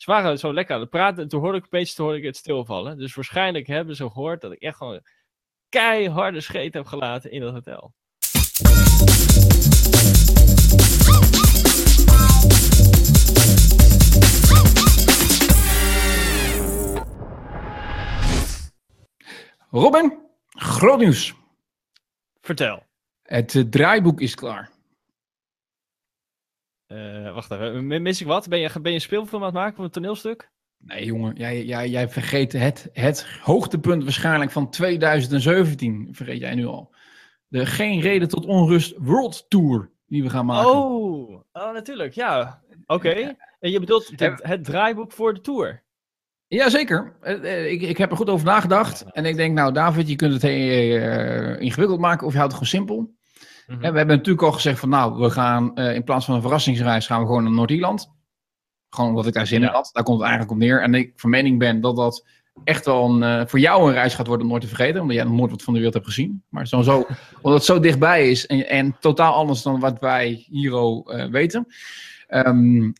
ze waren zo lekker aan het praten. En toen hoorde ik opeens toen hoorde ik het stilvallen. Dus waarschijnlijk hebben ze gehoord dat ik echt gewoon keiharde scheet heb gelaten in dat hotel. Robin, groot nieuws. Vertel. Het eh, draaiboek is klaar. Eh, wacht even, mis ik wat? Ben je, ben je een speelfilm aan het maken of een toneelstuk? Nee, jongen, jij, jij, jij vergeet het, het hoogtepunt waarschijnlijk van 2017. Vergeet jij nu al. De Geen Reden tot Onrust World Tour die we gaan maken. Oh, oh, natuurlijk, ja. Oké. En je bedoelt de- het draaiboek voor de tour? Jazeker. Eh, eh, Ik, ik heb er goed over nagedacht. En ik denk, nou David, je kunt het ingewikkeld maken of je houdt het gewoon simpel. We hebben natuurlijk al gezegd van, nou, we gaan eh, in plaats van een verrassingsreis gaan we gewoon naar Noord-Ierland. Gewoon omdat ik daar zin in had. Daar komt het eigenlijk op neer. En ik van mening ben dat dat echt wel een, eh, voor jou een reis gaat worden om nooit te vergeten. Omdat jij nog nooit wat van de wereld hebt gezien. Maar sowieso, omdat het zo dichtbij is en, en totaal anders dan wat wij hier eh, weten. Ehm,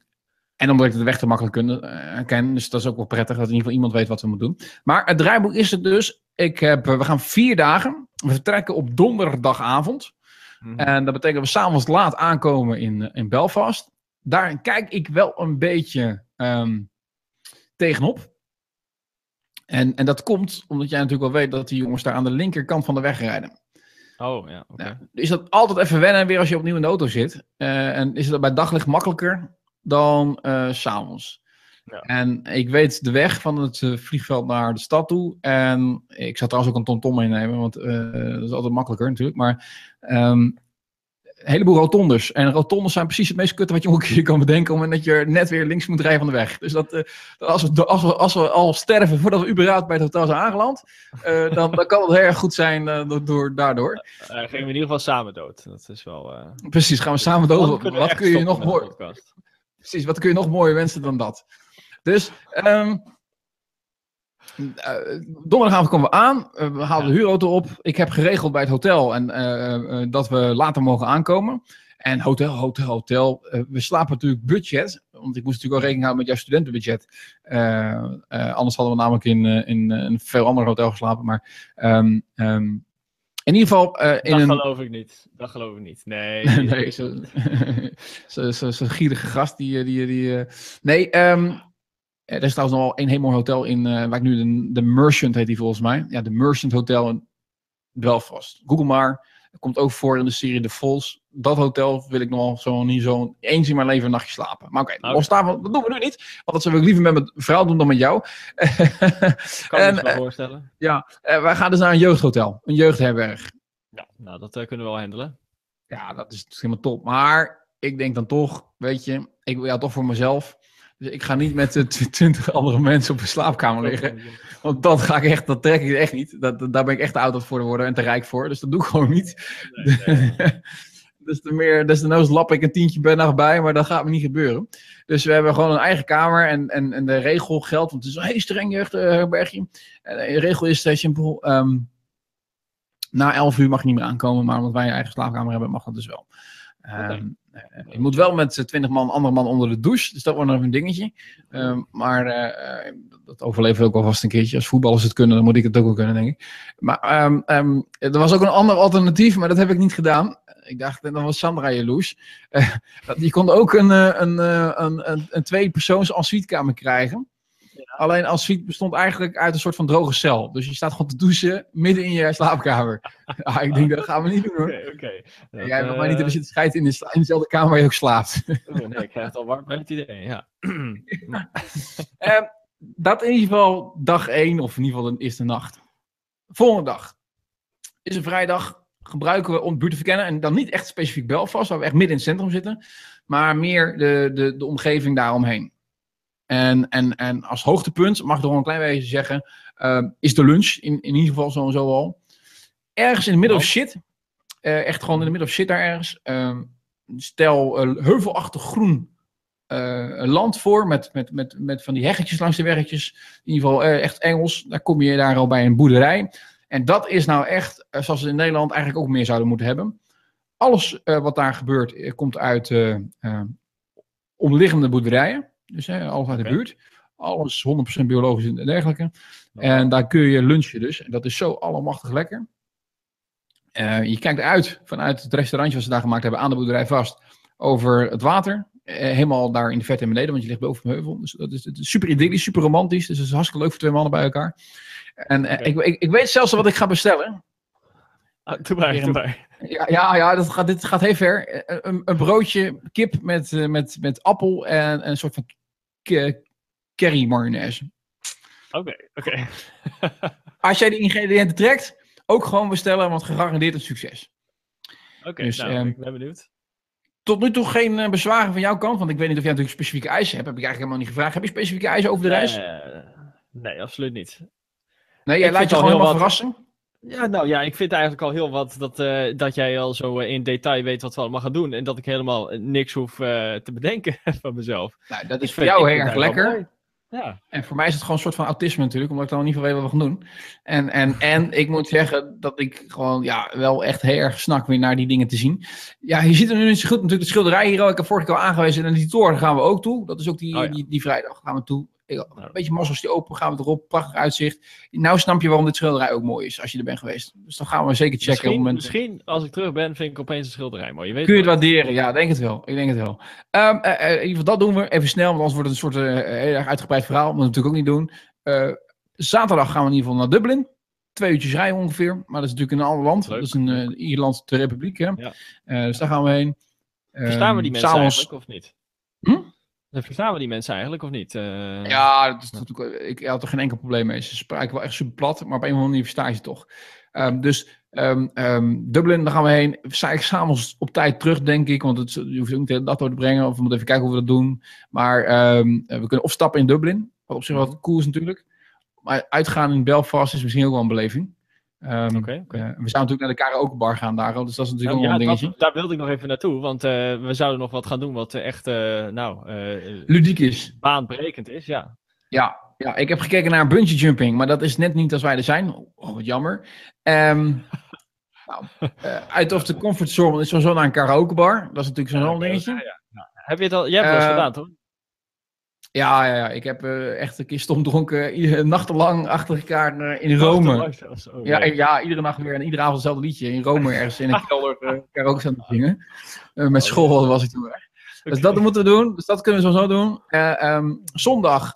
en omdat ik de weg te makkelijk kun, ken. Dus dat is ook wel prettig dat in ieder geval iemand weet wat we moeten doen. Maar het draaiboek is het dus. Ik heb, we gaan vier dagen. We vertrekken op donderdagavond. Mhm. En dat betekent dat we s'avonds laat aankomen in, eh, in Belfast. Daar kijk ik wel een beetje ehm, tegenop. En, en dat komt omdat jij natuurlijk wel weet dat die jongens daar aan de linkerkant van de weg rijden. Oh, ja. Nou, is dat altijd even wennen weer als je opnieuw in de auto zit. Eh, en is het bij daglicht makkelijker dan s s'avonds. Ja. En ik weet de weg van het eh, vliegveld naar de stad toe. En ik zou trouwens ook een TomTom meenemen, want eh, dat is altijd makkelijker natuurlijk. Maar ehm, een heleboel rotondes. En rotondes zijn precies het meest kutte wat je ook keer kan bedenken. Omdat je net weer links moet rijden van de weg. Dus dat, eh, als, we, als, we, als we al sterven voordat we überhaupt bij het hotel zijn aangeland. dan, dan kan het heel erg goed zijn door- door, daardoor. Gingen we in ieder geval samen dood. Dat is wel... Precies, gaan we samen we Wat kun je nog met de mooi, podcast. precies, wat kun je nog mooier wensen dan dat? Dus, ehm eh, donderdagavond komen we aan. Eh, we halen de huurauto op. Ik heb geregeld bij het hotel en, eh, dat we later mogen aankomen. En hotel, hotel, hotel. We slapen natuurlijk budget. Want ik moest natuurlijk wel rekening houden met jouw studentenbudget. Anders hadden we namelijk in, in, een veel ander hotel geslapen. Maar ehm, ehm, in ieder geval eh, in Dat een... geloof ik niet. Dat geloof ik niet. Nee. nee, zo'n zo, zo, zo gierige gast. Die, die, die, Nee, ehm, eh, er is trouwens nog wel een heel mooi hotel in, eh, waar ik nu de, de Merchant heet die volgens mij. Ja, de Merchant Hotel in Belfast. Google maar. Dat komt ook voor in de serie The Falls. Dat hotel wil ik nog zo niet zo eens in mijn leven een nachtje slapen. Maar oké, los daarvan, dat doen we nu niet. Want dat zou ik liever met mijn vrouw doen dan met jou. kan en, ik me eh, voorstellen. ja, eh, wij gaan dus naar een jeugdhotel. Een jeugdherberg. Ja, nou, dat kunnen we wel handelen. Ja, dat is helemaal top. Maar ik denk dan toch, weet je, ik wil ja toch voor mezelf. Dus ik ga niet met de tw- twintig andere mensen op een slaapkamer liggen. Want dat ga ik echt, dat trek ik echt niet. Dat, dat- daar ben ik echt te oud voor te worden en te rijk voor. Dus dat doe ik gewoon niet. dus te meer, des te noods lap ik een tientje per nacht bij, maar dat gaat me niet gebeuren. Dus we hebben gewoon een eigen kamer en, en, en de regel geldt, want het is een heel streng jeugdherbergje. En de regel is eh, simpel, ehm, na 11 uur mag je niet meer aankomen, maar omdat wij een eigen slaapkamer hebben, mag dat dus wel. Eh, je moet wel met eh, 20 man, andere man onder de douche, dus dat wordt nog een dingetje. Ehm, maar eh, eh, dat overleven we ook wel vast een keertje. Als voetballers het kunnen, dan moet ik het ook wel kunnen, denk ik. Maar ehm, ehm, er was ook een ander alternatief, maar dat heb ik niet gedaan. Ik dacht, dan was Sandra jaloers. Eh, dat- je kon ook een, eh, een, eh, een, een, een twee-persoons ensuitekamer krijgen. Alleen ensuite bestond eigenlijk uit een soort van droge cel. Dus je staat gewoon te douchen midden in je slaapkamer. Ja, ik denk, dat gaan we niet doen hoor. Oké, Jij mag eh, mij niet hebben zitten scheiden in, de, in dezelfde kamer waar je ook slaapt. oh, nee, ik krijg het al warm bij het idee, ja. Eh, dat in ieder geval dag 1, of in ieder geval de eerste nacht. Volgende dag is een vrijdag. Gebruiken we om de buurt te verkennen. En dan niet echt specifiek Belfast, waar we echt midden in het centrum zitten. Maar meer de, de, de omgeving daaromheen. En, en, en als hoogtepunt, mag ik nog een klein beetje zeggen, eh, is de lunch. In, in ieder geval zo en zo al. Ergens in de middle of shit. eh, echt gewoon in de middle of shit daar ergens. Ehm, stel eh, heuvelachtig groen eh, land voor. Met, met, met, met van die heggetjes langs de weggetjes. In ieder geval echt Engels. Daar kom je daar al bij een boerderij. En dat is nou echt, zoals we in Nederland eigenlijk ook meer zouden moeten hebben. Alles wat daar gebeurt, komt uit omliggende boerderijen. Dus hè, alles uit de buurt. Alles 100% biologisch en dergelijke. En daar kun je lunchen dus. En dat is zo allemachtig lekker. Eh, je kijkt uit vanuit het restaurantje wat ze daar gemaakt hebben aan de boerderij vast over het water. Eh, helemaal daar in de verte beneden, want je ligt boven de heuvel. Dus dat is, het is super idyllisch, super romantisch. Dus het is hartstikke leuk voor twee mannen bij elkaar. En eh, ik, ik, ik weet zelfs al wat ik ga bestellen. Ah, doe maar, doe maar. Ja, ja, ja dat gaat, dit gaat heel ver. Een, een broodje kip met, met, met appel en een soort van curry mayonaise. Oké, oké. Als jij die ingrediënten trekt, ook gewoon bestellen, want gegarandeerd een succes. Oké, Dus, nou, ehm, ik ben benieuwd. Tot nu toe geen eh, bezwaren van jouw kant, want ik weet niet of jij natuurlijk specifieke eisen hebt. Heb ik eigenlijk helemaal niet gevraagd. Heb je specifieke eisen over de reis? Eh, nee, absoluut niet. nee, jij ik laat je gewoon helemaal wat- verrassen. Ja, nou ja, ik vind eigenlijk al heel wat dat, eh, dat jij al zo eh, in detail weet wat we allemaal gaan doen. En dat ik helemaal eh, niks hoef te bedenken van mezelf. Nou, dat is Ik voor vind- jou heel erg lekker. Ja, En voor mij is het gewoon een soort van autisme natuurlijk, omdat ik dan niet veel weet wat we gaan doen. En, en, en ik moet zeggen dat ik gewoon ja, wel echt heel erg snak weer naar die dingen te zien. Ja, je ziet er nu niet zo goed natuurlijk de schilderij hier al. Ik heb vorige keer al aangewezen en die toren gaan we ook toe. Dat is ook die, Oh ja. die, die vrijdag gaan we toe. Ik- Een beetje massels die open, gaan we erop. Prachtig uitzicht. Nou snap je waarom dit schilderij ook mooi is, als je er bent geweest. Dus dan gaan we zeker checken. op het misschien, moment. misschien als ik terug ben, vind ik opeens een schilderij mooi. Je weet Kun je het waarderen? Ja, denk het wel. Ik denk het wel. Ehm, eh, eh, in ieder geval, dat doen we even snel, want anders wordt het een soort eh, heel erg uitgebreid verhaal. Moeten we natuurlijk ook niet doen. Zaterdag gaan we in ieder geval naar Dublin. Twee uurtjes rijden ongeveer. Maar dat is natuurlijk in een ander land. Leuk. Dat is in Ierland, de Republiek. Hè? Ja. Dus daar gaan we heen. Verstaan we die Ehm, mensen of niet? Hm? Verstaan we die mensen eigenlijk of niet? Eh, Ja, dat is natuurlijk, ik had er geen enkel probleem mee. Ze spraken wel echt super plat, maar op een of andere manier versta je ze toch. Ehm, dus ehm, ehm, Dublin, daar gaan we heen. We zijn s'avonds op tijd terug, denk ik. Want het, je hoeft ook niet de dag door te brengen. Of we moeten even kijken hoe we dat doen. Maar eh, we kunnen of stappen in Dublin. Wat op zich Mhm. wel cool is natuurlijk. Maar uitgaan in Belfast is misschien ook wel een beleving. Ehm, eh, we zouden natuurlijk naar de karaokebar gaan daar. Dus dat is natuurlijk Nou, ja, een dingetje. dat- daar wilde ik nog even naartoe, want eh, we zouden nog wat gaan doen wat eh, echt, eh, nou, Ludiek is. baanbrekend is, ja. Ja, ja, ik heb gekeken naar bungee jumping, maar dat is net niet als wij er zijn. Oh, wat jammer. Ehm nou, uit of de comfortzone is sowieso naar een karaokebar. Dat is natuurlijk zo'n Ja, ander dingetje. ja, ja, ja. Heb je het al? Jij hebt het Eh, gedaan, toch? Ja, ja, ja, ik heb eh, echt een keer stom dronken, iedere nachtenlang achter elkaar eh, in Rome. Oh, Ja, ja, iedere nacht weer en iedere avond hetzelfde liedje. In Rome ergens in een kelder eh, karaoke zingen. Met school was ik toen weg. Dus dat moeten we doen. Dus dat kunnen we sowieso doen. Eh, ehm, zondag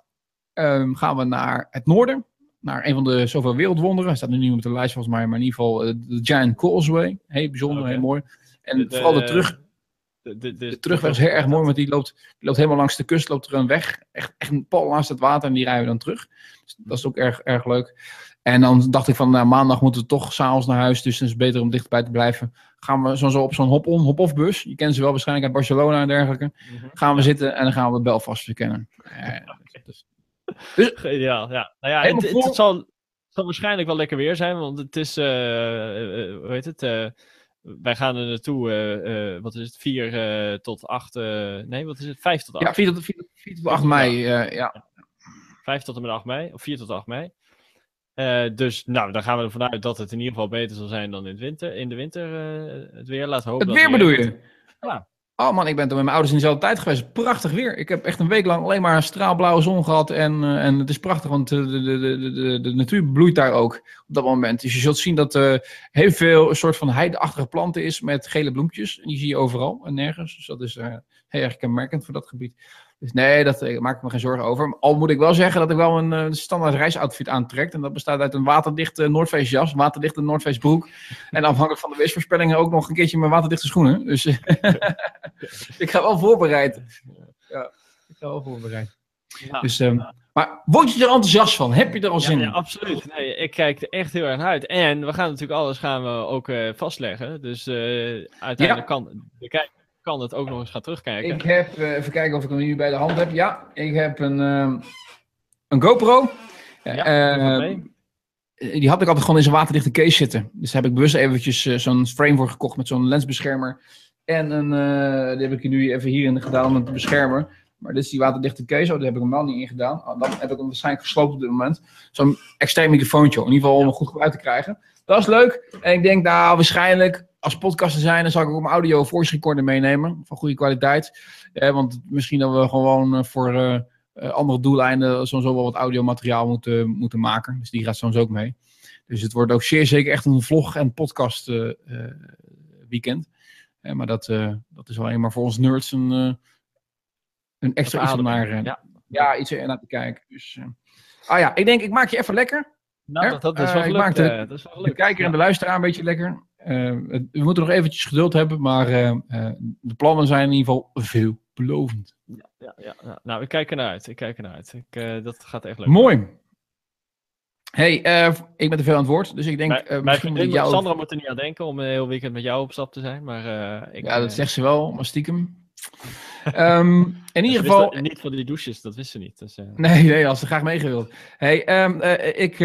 ehm, gaan we naar het noorden. Naar een van de zoveel wereldwonderen. Hij staat nu niet op de lijst volgens mij. Maar in ieder geval de Giant Causeway. Heel bijzonder, heel mooi. En De- de- vooral de, terug, De, de, de, terugweg is heel erg mooi. Want die loopt, die loopt helemaal langs de kust. Loopt er een weg. Echt, echt een pal naast het water. En die rijden we dan terug. Dus dat is ook erg, erg leuk. En dan dacht ik van nou, maandag moeten we toch s'avonds naar huis. Dus het is beter om dichtbij te blijven. Gaan we zo, zo op zo'n hop-on, hop-off bus. Je kent ze wel waarschijnlijk uit Barcelona en dergelijke. Mhm. Gaan we zitten en dan gaan we Belfast verkennen. Eh, dus- Ideaal, ja. Nou ja, het, zal, het zal waarschijnlijk wel lekker weer zijn, want het is, eh, eh, hoe heet het? eh, wij gaan er naartoe, eh, eh, wat is het, 4 eh, tot 8, nee, wat is het, 5 tot 8. ja, 4 tot, 4, 4 tot 8 mei. ja. 5 tot en met 8 mei, of 4 tot 8 mei. Dus nou, dan gaan we ervan uit dat het in ieder geval beter zal zijn dan in, het winter, in de winter het weer. Laten we hopen Het dat weer bedoel je? Ja. Oh man, ik ben toen met mijn ouders in dezelfde tijd geweest. Prachtig weer. Ik heb echt een week lang alleen maar straalblauwe zon gehad. En, eh, en het is prachtig, want eh, de, de, de, de, natuur bloeit daar ook op dat moment. Dus je zult zien dat er heel veel een soort van heideachtige planten is met gele bloempjes. En die zie je overal en nergens. Dus dat is eh, heel erg kenmerkend voor dat gebied. Dus nee, dat eh, maak ik me geen zorgen over. Al moet ik wel zeggen dat ik wel een eh, standaard reisoutfit aantrek. En dat bestaat uit een waterdichte Noordface jas, een waterdichte Noordface broek. En afhankelijk van de weersvoorspellingen ook nog een keertje mijn waterdichte schoenen. Dus ik ga wel voorbereid. Ja, ik ga wel voorbereid. Ja. Dus, ehm, maar word je er enthousiast van? Heb je er al Ja, zin ja, in? absoluut. Nee, ik kijk er echt heel erg naar uit. En we gaan natuurlijk alles gaan we ook eh, vastleggen. Dus uiteindelijk kan de kijker kan het ook nog eens gaan terugkijken. Ik heb, eh, even kijken of ik hem nu bij de hand heb. Ja, ik heb een, ehm, een GoPro. Ja, Eh, mee. die had ik altijd gewoon in zijn waterdichte case zitten. Dus daar heb ik bewust eventjes eh, zo'n frame voor gekocht met zo'n lensbeschermer. En een, eh, die heb ik nu even hierin gedaan om het te beschermen. Maar dit is die waterdichte case. Oh, daar heb ik hem wel niet in gedaan. Oh, dan heb ik hem waarschijnlijk gesloopt op dit moment. Zo'n extern microfoontje. In ieder geval om hem goed gebruik te krijgen. Dat is leuk. En ik denk, nou, waarschijnlijk als podcaster zijn, dan zal ik ook mijn audio voice recorder meenemen. Van goede kwaliteit. Eh, want misschien dat we gewoon eh, voor, eh, andere doeleinden sowieso wel wat audiomateriaal moeten, moeten maken. Dus die gaat soms ook mee. Dus het wordt ook zeer zeker echt een vlog- en podcast weekend. Eh, maar dat, dat is alleen maar voor ons nerds een, een extra iets naar, Ja. ja, iets er naar te kijken. Dus, ah ja, ik denk, ik maak je even lekker. Nou, dat, dat is wel ik dat is wel De kijker en de luisteraar een beetje lekker. Eh, het- we moeten nog eventjes geduld hebben, maar eh, eh, de plannen zijn in ieder geval veelbelovend. Ja, ja, ja, ja. Nou, ik kijk ernaar uit. Ik kijk ernaar uit. Ik, eh, dat gaat echt leuk. Mooi. hey, eh, ik ben te veel aan het woord, dus ik denk mijn misschien jou... Sandra moet er niet aan denken om een heel weekend met jou op stap te zijn. Maar ik, ja, dat zegt ze wel, maar stiekem. Ehm, in ieder geval... dat niet van die douches, dat wist ze niet. Dus, eh, Nee, nee, als ze graag meegewild. Hey, eh, ik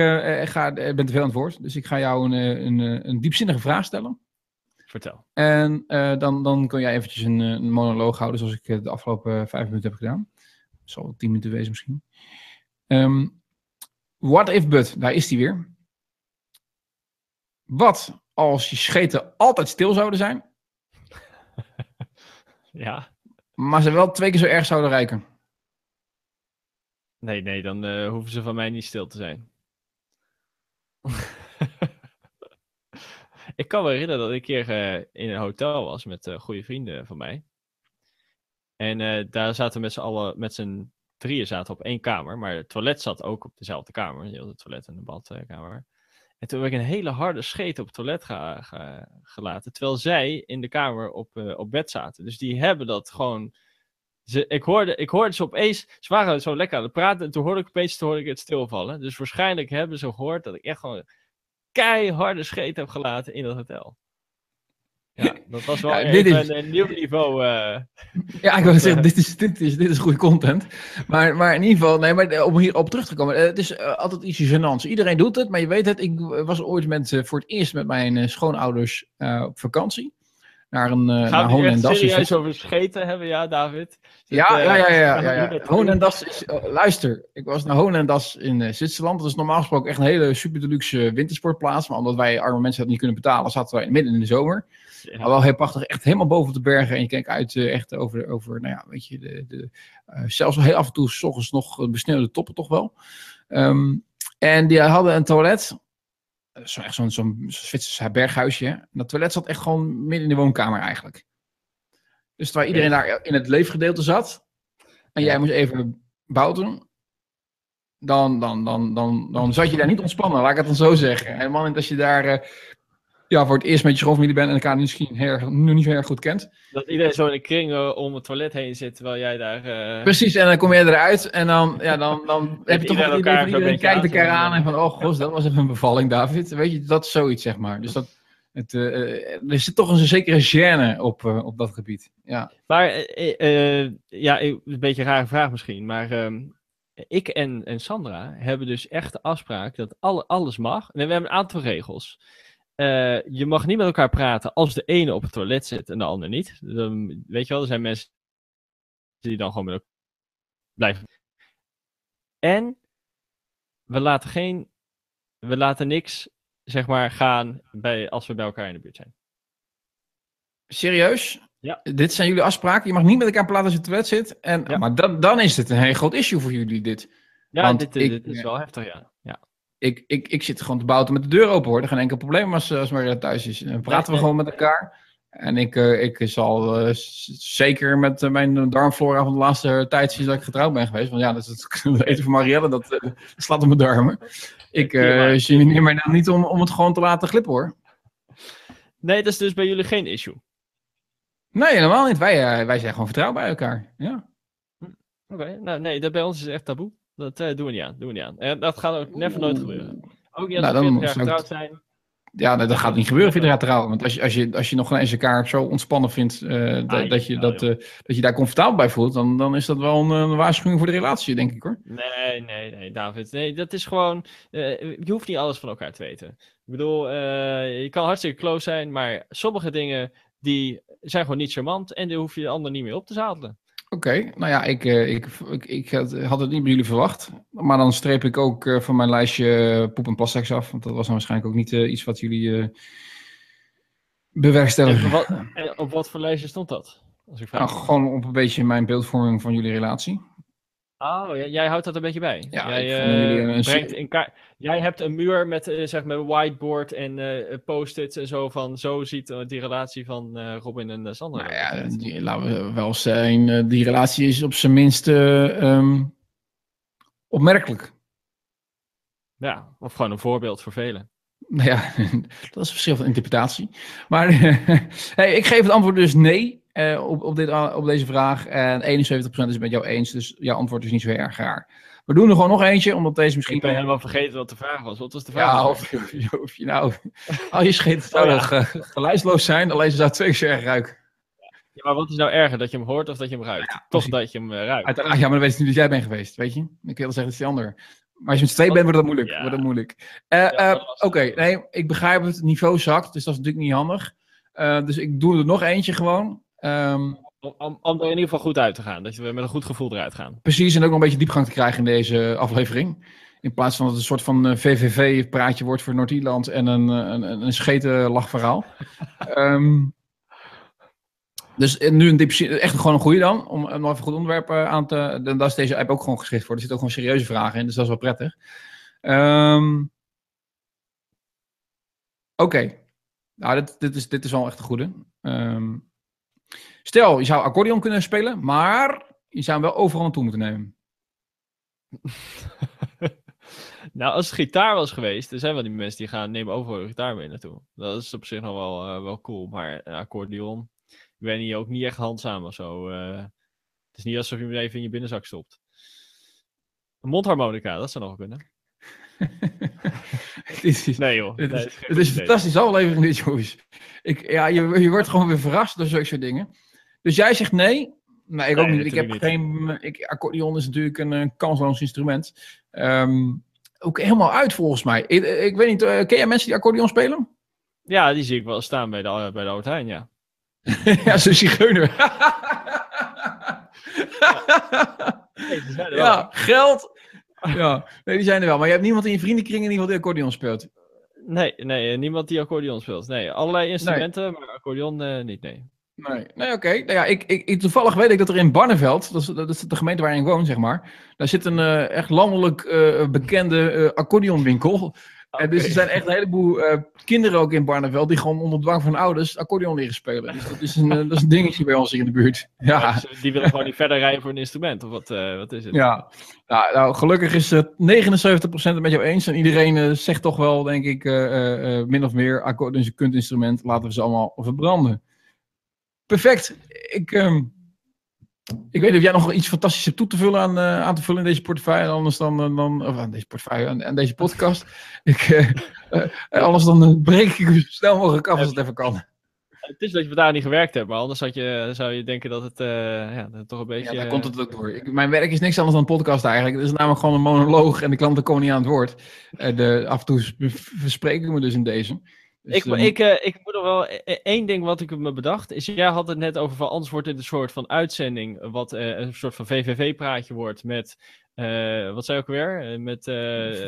ga, ben te veel aan het woord, dus ik ga jou een, een, een diepzinnige vraag stellen. vertel. En dan, dan kun jij eventjes een, een monoloog houden, zoals ik de afgelopen vijf minuten heb gedaan. Het zal tien minuten wezen misschien. Ehm, what if but, daar is die weer. Wat als je scheten altijd stil zouden zijn, Ja. Maar ze wel twee keer zo erg zouden rijken? Nee, nee, dan eh, hoeven ze van mij niet stil te zijn. ik kan me herinneren dat ik een keer eh, in een hotel was met eh, goede vrienden van mij. En daar zaten met z'n allen, met z'n drieën zaten op één kamer. Maar het toilet zat ook op dezelfde kamer. Had het toilet en de badkamer. En toen heb ik een hele harde scheet op het toilet ge- ge- gelaten. Terwijl zij in de kamer op, eh, op bed zaten. Dus die hebben dat gewoon ze, ik, hoorde, ik hoorde ze opeens, ze waren zo lekker aan het praten en toen hoorde ik opeens toen hoorde ik het stilvallen. Dus waarschijnlijk hebben ze gehoord dat ik echt gewoon keiharde scheet heb gelaten in dat hotel. Ja, dat was wel Ja, dit even is- een, een nieuw niveau. eh. Ja, ik wil zeggen, dit is, dit, is, dit is goede content. Maar, maar in ieder geval, nee, maar eh, om hierop terug te komen. eh, het is eh, altijd iets gênants. Iedereen doet het, maar je weet het. Ik was ooit met, eh, voor het eerst met mijn eh, schoonouders eh, op vakantie. Naar een uh, naar Gaan we en is- serieus over scheten hebben, ja David? Ja, ja, eh, ja, ja, we ja, Das is, luister, ik was naar Hoon en Das in eh, Zwitserland. Dat is normaal gesproken echt een hele super deluxe wintersportplaats. Maar omdat wij arme mensen dat niet kunnen betalen, zaten wij midden in de zomer. Ja. Maar wel heel prachtig, echt helemaal boven de bergen. En je kijkt uit eh, echt over, over, nou ja, weet je, de, de, eh, zelfs heel af en toe, s ochtends nog eh, besneeuwde toppen toch wel. Ehm, en die hadden een toilet. Zo, echt zo'n zo'n Zwitserse berghuisje. En dat toilet zat echt gewoon midden in de woonkamer eigenlijk. Dus terwijl iedereen daar in het leefgedeelte zat. En jij moest even bouten. Dan, dan, dan, dan, dan zat je daar niet ontspannen, laat ik het dan zo zeggen. Helemaal niet als je daar ja, voor het eerst met je schoonfamilie bent en elkaar misschien erg- nu niet zo erg goed kent. Dat iedereen zo in een kring eh, om het toilet heen zit, terwijl jij daar... eh, Precies, en dan kom je eruit en dan, ja, dan, dan heb je toch wel idee elkaar van een iedereen kijkt elkaar aan en van, oh gos, dat was even een bevalling, David. Weet je, dat is zoiets, zeg maar. Dus dat, het, eh, er zit toch een zekere gêne op, op dat gebied. Ja. Maar, ja, een beetje een rare vraag misschien, maar ehm, ik en, en Sandra hebben dus echt de afspraak dat alle, alles mag. En we hebben een aantal regels. Eh, je mag niet met elkaar praten als de ene op het toilet zit en de ander niet. Dan, weet je wel, er zijn mensen die dan gewoon met elkaar blijven. En we laten geen, we laten niks, zeg maar, gaan bij, als we bij elkaar in de buurt zijn. Serieus? Ja. Dit zijn jullie afspraken. Je mag niet met elkaar praten als je op het toilet zit. En, Ja. Maar dan, dan is het een heel groot issue voor jullie, dit. Ja, Want dit, ik- dit is wel heftig, ja. Ik, ik, ik zit gewoon te bouten met de deur open hoor. Er geen enkel probleem als, als Maria thuis is. Dan praten we gewoon met elkaar. En ik, eh, ik zal eh, zeker met eh, mijn darmflora van de laatste tijd sinds dat ik getrouwd ben geweest. Want ja, dat is het, eten van Marielle, dat eh, slaat op mijn darmen. Ik geneer mij nou niet om, om het gewoon te laten glippen hoor. Nee, dat is dus bij jullie geen issue. Nee, helemaal niet. Wij, eh, wij zijn gewoon vertrouwd bij elkaar. Ja. Oké, nou nee, dat bij ons is echt taboe. Dat eh, doen we niet aan. Doen we niet aan. En dat gaat ook never nooit gebeuren. Ook niet als Nou, we dan 40 jaar zou ik- getrouwd zijn. Ja, dat, dat gaat niet gebeuren via de trouwen. Want als je, als, je, als je nog eens elkaar zo ontspannen vindt eh, dat- Ah, dat, je, ja, dat, eh, dat je daar comfortabel bij voelt, dan, dan is dat wel een, een waarschuwing voor de relatie, denk ik hoor. Nee, nee, nee, David. Nee, dat is gewoon. je hoeft niet alles van elkaar te weten. Ik bedoel, je kan hartstikke close zijn, maar sommige dingen die zijn gewoon niet charmant en die hoef je de ander niet meer op te zadelen. Oké, nou ja, ik, eh, ik, ik, ik had, het niet bij jullie verwacht. Maar dan streep ik ook eh, van mijn lijstje eh, poep en plasseks af. Want dat was dan waarschijnlijk ook niet iets wat jullie eh En bewerkstelligen. wat, en op wat voor lijstje stond dat? Als ik vraag. Nou, gewoon op een beetje mijn beeldvorming van jullie relatie. Oh, jij, jij houdt dat een beetje bij. Ja, jij, een brengt in kaart. Jij hebt een muur met eh, zeg maar whiteboard en eh, post-its en zo van zo ziet die relatie van Robin en Sander. Nou ja, die, laten we wel zijn, die relatie is op zijn minst eh, ehm, opmerkelijk. ja, of gewoon een voorbeeld voor velen. Nou ja, dat is een verschil van interpretatie. Maar hey, ik geef het antwoord dus nee eh, op, op, dit, op deze vraag. En 71% is het met jou eens, dus jouw antwoord is niet zo erg raar. We doen er gewoon nog eentje, omdat deze misschien... Ik ben helemaal vergeten wat de vraag was. Wat was de vraag? Ja, of, je nou... Als je scheet zou Oh, ja. ge- geluidsloos zijn, alleen ze zou twee keer zo erg ruiken. Ja, maar wat is nou erger, dat je hem hoort of dat je hem ruikt? Toch dat je hem eh, ruikt. Uiteraard, ja, maar dan weet je niet dat jij bent geweest, weet je? Ik wil zeggen, dat is die ander. Maar als je met z'n tweeën bent, wordt dat moeilijk. Wordt dat moeilijk. Eh, eh, dat Oké, nee, ik begrijp het. Het niveau zakt, dus dat is natuurlijk niet handig. Eh, dus ik doe er nog eentje gewoon. Ehm, Om, om, er in ieder geval goed uit te gaan. Dat we met een goed gevoel eruit gaan. precies, en ook nog een beetje diepgang te krijgen in deze aflevering. In plaats van dat het een soort van VVV-praatje wordt voor Noord-Ierland en een, eh, een, een, een scheten lachverhaal. Ehm, dus eh, nu een echt gewoon een goede dan, om om nog even goed onderwerp eh, aan te... Dan, daar is deze app ook gewoon geschikt voor. Er zitten ook gewoon serieuze vragen in, dus dat is wel prettig. Ehm, Oké. Nou, dit, dit, is, dit is wel echt een goede. Stel, je zou accordeon kunnen spelen, maar je zou hem wel overal naartoe moeten nemen. nou, als het gitaar was geweest, er zijn wel die mensen die gaan nemen overal hun gitaar mee naartoe. Dat is op zich nog wel, eh, wel cool. Maar een accordeon, ik ben hier ook niet echt handzaam of zo. eh. het is niet alsof je hem even in je binnenzak stopt. Een mondharmonica, dat zou nog wel kunnen. dit is, Nee joh. nee, het is het is fantastische aflevering dit, jongens. Ik, ja, je, je wordt gewoon weer verrast door zulke soort dingen. Dus jij zegt nee. Nee, ik ook Nee, niet. Ik heb geen... Ik, accordeon is natuurlijk een eh, kansloos instrument. Ehm, ook helemaal uit volgens mij. Ik, ik weet niet, eh, ken jij mensen die accordeon spelen? Ja, die zie ik wel staan bij de, bij de Albert Heijn, ja. ja, zo'n zigeuner. Nee, er ja, geld. Ja, nee, die zijn er wel. Maar je hebt niemand in je vriendenkring in ieder geval die accordeon speelt. Nee, nee, niemand die accordeon speelt. Nee, allerlei instrumenten, maar accordeon eh, niet, nee. Nee, nee oké. Nou ja, ik, ik, toevallig weet ik dat er in Barneveld, dat is, dat is de gemeente waarin ik woon, zeg maar. Daar zit een eh, echt landelijk eh, bekende eh accordeonwinkel. En dus er zijn echt een heleboel kinderen ook in Barneveld die gewoon onder dwang van ouders accordeon leren spelen. Dus dat is een, dat is een dingetje bij ons hier in de buurt. Ja, Dus die willen gewoon niet verder rijden voor een instrument, of wat, wat is het? ja. Nou, nou, gelukkig is het 79% het met jou eens. En iedereen zegt toch wel, denk ik, min of meer, accordeon is een kunstinstrument. Laten we ze allemaal verbranden. Perfect. Ik, ehm, ik weet niet of jij nog iets fantastisch hebt toe te vullen aan, eh, aan te vullen in deze portefeuille. En anders dan, eh, dan of aan deze portefeuille, aan, aan deze podcast. ik, eh, anders dan breek ik u zo snel mogelijk af als het even kan. Het is dat je vandaag niet gewerkt hebt, maar anders had je, zou je denken dat het, ja, dat het toch een beetje... Ja, daar komt het ook door. Ik, mijn werk is niks anders dan een podcast eigenlijk. Het is namelijk gewoon een monoloog en de klanten komen niet aan het woord. De, af en toe sp- verspreek ik me dus in deze. Dus, Ik, ehm, ik, eh, ik moet nog wel e- e- één ding wat ik me bedacht. Is jij had het net over van anders wordt dit een soort van uitzending. Wat eh, een soort van VVV-praatje wordt met. eh, wat zei je ook weer? Met,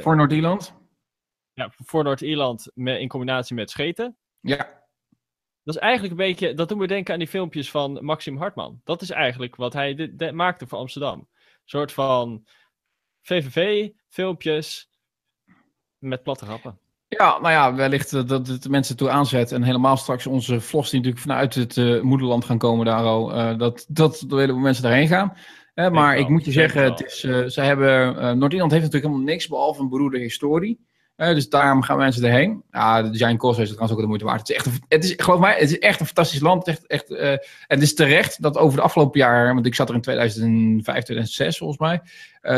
voor Noord-Ierland? ja, voor Noord-Ierland in combinatie met scheten. Ja. Dat is eigenlijk een beetje. Dat doet me denken aan die filmpjes van Maxim Hartman. Dat is eigenlijk wat hij de- de- maakte voor Amsterdam. Een soort van VVV-filmpjes met platte grappen. Ja, nou ja, wellicht dat het de mensen toe aanzet. En helemaal straks onze vlogs die natuurlijk vanuit het eh, moederland gaan komen daar al. eh, dat, dat de hele mensen daarheen gaan. Eh, maar ik moet je zeggen, het is, ze hebben, Noord-Ierland heeft natuurlijk helemaal niks behalve een beroerde historie. Dus daarom gaan mensen erheen. Ja, de Giant Coast is trouwens ook de moeite waard. Het is echt, een- het is, geloof mij, het is echt een fantastisch land. Het is echt, echt, en het is terecht dat over de afgelopen jaar, want ik zat er in 2005, 2006 volgens mij.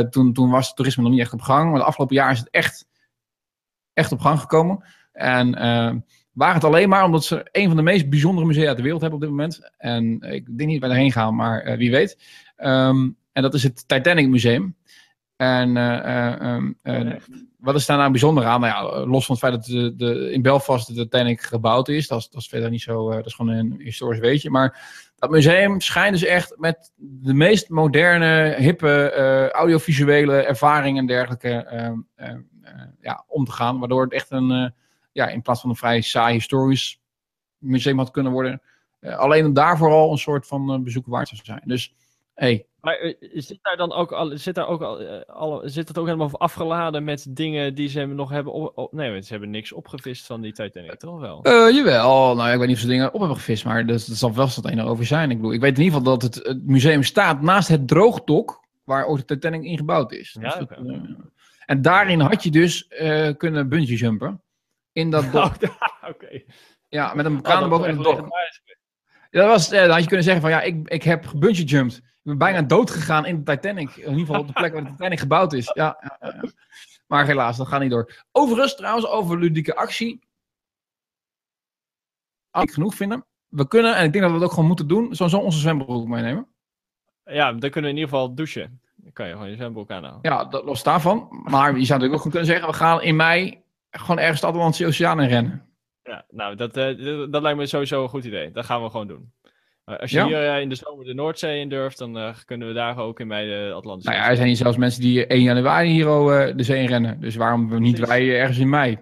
toen, toen was het toerisme nog niet echt op gang. Maar de afgelopen jaar is het echt, echt op gang gekomen. En eh waar het alleen maar omdat ze een van de meest bijzondere musea ter wereld hebben op dit moment. En ik denk niet dat wij erheen gaan, maar eh, wie weet. Ehm, en dat is het Titanic Museum. En eh, eh, ehm, eh, Echt. wat is daar nou bijzonder aan? Nou ja, los van het feit dat de, de, in Belfast de Titanic gebouwd is. Dat is, dat is verder niet zo, dat is gewoon een historisch weetje. Maar dat museum schijnt dus echt met de meest moderne, hippe, audiovisuele ervaringen en dergelijke ehm, ehm, eh, ja, om te gaan. Waardoor het echt een, eh, ja, in plaats van een vrij saai historisch museum had kunnen worden. eh, alleen daarvoor al een soort van eh, bezoek waard zou zijn. Dus Hey, Maar eh, zit daar dan ook al, zit daar ook al, eh, zit het ook helemaal afgeladen met dingen die ze nog hebben op, op- nee, ze hebben niks opgevist van die Titanic, toch wel? Eh, jawel, nou ja, ik weet niet of ze dingen op hebben gevist, maar dat zal wel wat een over zijn. Ik bedoel, ik weet in ieder geval dat het, het museum staat naast het droogdok waar ooit de Titanic in gebouwd is. Ja, Dus dat, eh, en daarin had je dus eh, kunnen bungee jumpen. In dat dok. Oh, da- Oké. Ja, met een Oh, kraan dat boven is in het dok. dat was, eh, dan had je kunnen zeggen van ja, ik, ik heb gebungee jumped. Ik ben bijna dood gegaan in de Titanic. In ieder geval op de plek waar de Titanic gebouwd is. Ja, ja, ja, ja. Maar helaas, dat gaat niet door. Overigens, trouwens, over ludieke actie. Als ik genoeg vinden. We kunnen, en ik denk dat we het ook gewoon moeten doen, sowieso onze zwembroek meenemen. Ja, dan kunnen we in ieder geval douchen. Dan kan je gewoon je zwembroek aanhouden. Ja, dat los daarvan. Maar je zou natuurlijk ook gewoon kunnen zeggen, we gaan in mei gewoon ergens de Atlantische Oceaan in rennen. Ja, nou, dat, eh, dat, lijkt me sowieso een goed idee. Dat gaan we gewoon doen. Als je Ja? hier eh, in de zomer de Noordzee in durft, dan eh, kunnen we daar ook in bij de Atlantische Nou ja, er zijn hier zelfs mensen die 1 januari hier al de zee in rennen. Dus waarom niet wij ergens in mei?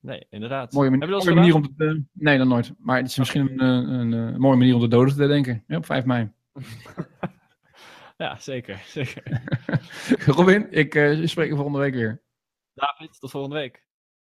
Nee, inderdaad. Mooie, manier om te... nee, dan nooit. Maar het is misschien een, een, een mooie manier om de doden te denken. Ja, op 5 mei. Ja, zeker. zeker. Robin, ik eh, spreek je volgende week weer. David, tot volgende week.